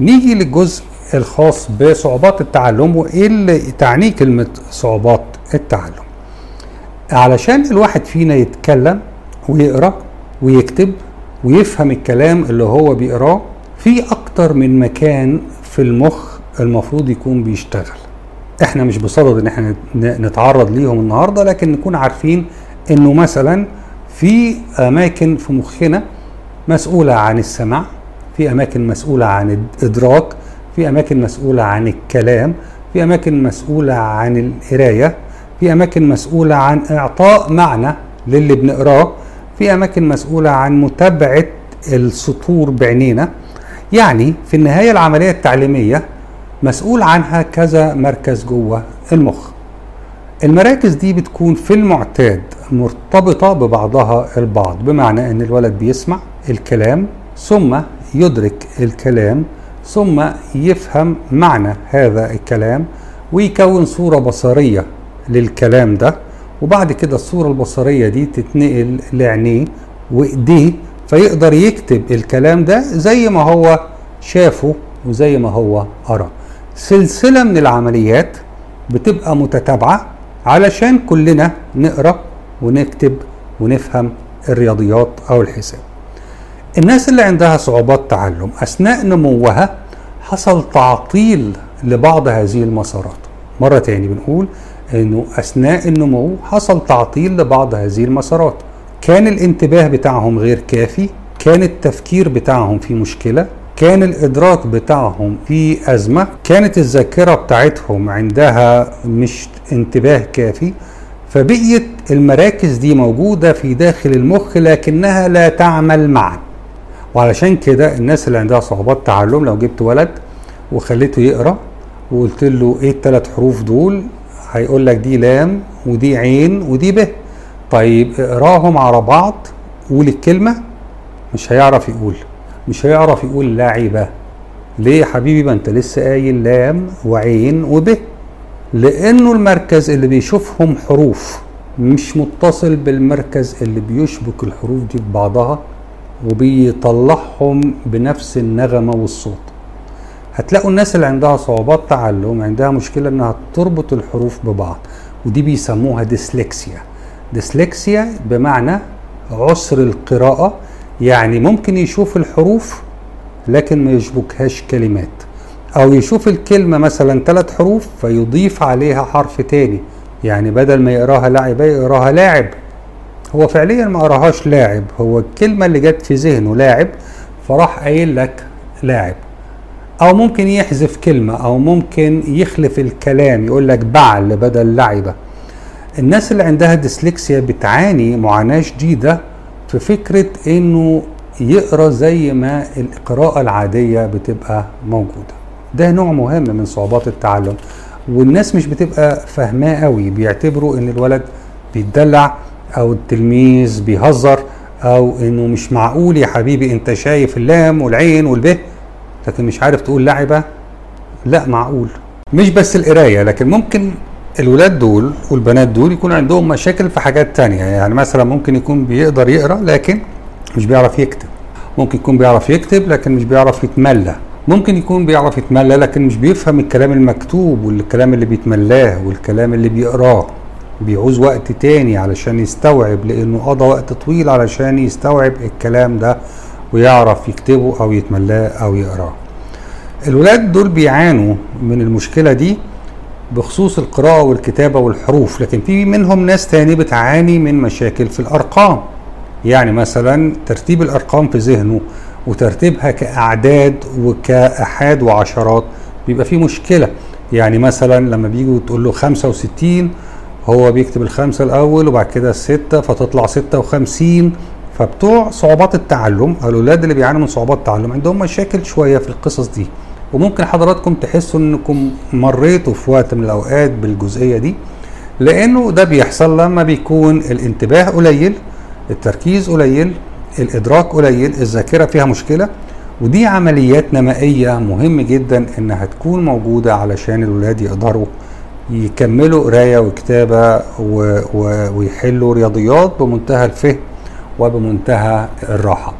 نيجي للجزء الخاص بصعوبات التعلم وايه اللي تعنيه كلمه صعوبات التعلم. علشان الواحد فينا يتكلم ويقرأ ويكتب ويفهم الكلام اللي هو بيقراه في أكتر من مكان في المخ المفروض يكون بيشتغل. إحنا مش بصدد إن إحنا نتعرض ليهم النهارده لكن نكون عارفين إنه مثلا في أماكن في مخنا مسؤولة عن السمع في أماكن مسؤولة عن الإدراك في أماكن مسؤولة عن الكلام في أماكن مسؤولة عن القراية في أماكن مسؤولة عن إعطاء معنى للي بنقراه في أماكن مسؤولة عن متابعة السطور بعينينا. يعني في النهاية العملية التعليمية مسؤول عنها كذا مركز جوه المخ. المراكز دي بتكون في المعتاد مرتبطة ببعضها البعض بمعنى إن الولد بيسمع الكلام ثم يدرك الكلام ثم يفهم معنى هذا الكلام ويكون صورة بصرية للكلام ده. وبعد كده الصورة البصرية دي تتنقل لعينيه وإيديه فيقدر يكتب الكلام ده زي ما هو شافه وزي ما هو قرأ سلسلة من العمليات بتبقى متتابعة علشان كلنا نقرأ ونكتب ونفهم الرياضيات أو الحساب. الناس اللي عندها صعوبات تعلم أثناء نموها حصل تعطيل لبعض هذه المسارات. مرة تاني بنقول أنه أثناء النمو حصل تعطيل لبعض هذه المسارات. كان الانتباه بتاعهم غير كافي كان التفكير بتاعهم في مشكلة كان الإدراك بتاعهم في أزمة كانت الذاكرة بتاعتهم عندها مش انتباه كافي فبقيت المراكز دي موجودة في داخل المخ لكنها لا تعمل معا. وعلشان كده الناس اللي عندها صعوبات تعلم لو جبت ولد وخليته يقرأ وقلت له إيه الثلاث حروف دول هيقول لك دي لام ودي عين ودي ب. طيب اقراهم على بعض قول الكلمة مش هيعرف يقول. مش هيعرف يقول لاعبة. ليه يا حبيبي؟ ما انت لسه قايل لام وعين وب. لأنه المركز اللي بيشوفهم حروف مش متصل بالمركز اللي بيشبك الحروف دي ببعضها. وبيطلعهم بنفس النغمة والصوت. هتلاقوا الناس اللي عندها صعوبات تعلم عندها مشكلة إنها تربط الحروف ببعض ودي بيسموها ديسلكسيا ديسلكسيا بمعنى عسر القراءة يعني ممكن يشوف الحروف لكن ما يشبكهاش كلمات. أو يشوف الكلمة مثلا ثلاث حروف فيضيف عليها حرف تاني يعني بدل ما يقراها لاعب يقراها لاعب. هو فعليا ما قراهاش لاعب هو الكلمة اللي جت في ذهنه لاعب فراح قايل لك لاعب. أو ممكن يحذف كلمة أو ممكن يخلف الكلام يقول لك بعل بدل لعبة. الناس اللي عندها ديسلكسيا بتعاني معاناة شديدة في فكرة إنه يقرأ زي ما القراءة العادية بتبقى موجودة. ده نوع مهم من صعوبات التعلم والناس مش بتبقى فاهماه قوي بيعتبروا إن الولد بيتدلع أو التلميذ بيهزر أو إنه مش معقول يا حبيبي أنت شايف اللام والعين والب لكن مش عارف تقول لعبه لا معقول. مش بس القراية لكن ممكن الولاد دول والبنات دول يكون عندهم مشاكل في حاجات تانية. يعني مثلا ممكن يكون بيقدر يقرأ لكن مش بيعرف يكتب. ممكن يكون بيعرف يكتب لكن مش بيعرف يتملى. ممكن يكون بيعرف يتملى لكن مش بيفهم الكلام المكتوب والكلام اللي بيتملاه والكلام اللي بيقراه. بيعوز وقت تاني علشان يستوعب لأنه قضى وقت طويل علشان يستوعب الكلام ده ويعرف يكتبه أو يتملاه أو يقراه. الولاد دول بيعانوا من المشكلة دي بخصوص القراءة والكتابة والحروف لكن في منهم ناس تاني بتعاني من مشاكل في الأرقام. يعني مثلا ترتيب الأرقام في ذهنه وترتيبها كأعداد وكأحاد وعشرات بيبقى فيه مشكلة. يعني مثلا لما بيجوا تقول له 65 هو بيكتب الخمسة الأول وبعد كده الستة فتطلع 56 فبتوع صعوبات التعلم أو الأولاد اللي بيعانوا من صعوبات التعلم عندهم مشاكل شوية في القصص دي. وممكن حضراتكم تحسوا إنكم مريتوا في وقت من الأوقات بالجزئية دي لأنه ده بيحصل لما بيكون الانتباه قليل التركيز قليل الإدراك قليل الذاكرة فيها مشكلة. ودي عمليات نمائية مهم جدا إنها تكون موجودة علشان الولاد يقدروا يكملوا قراية وكتابة. ويحلوا رياضيات بمنتهى الفهم وبمنتهى الراحة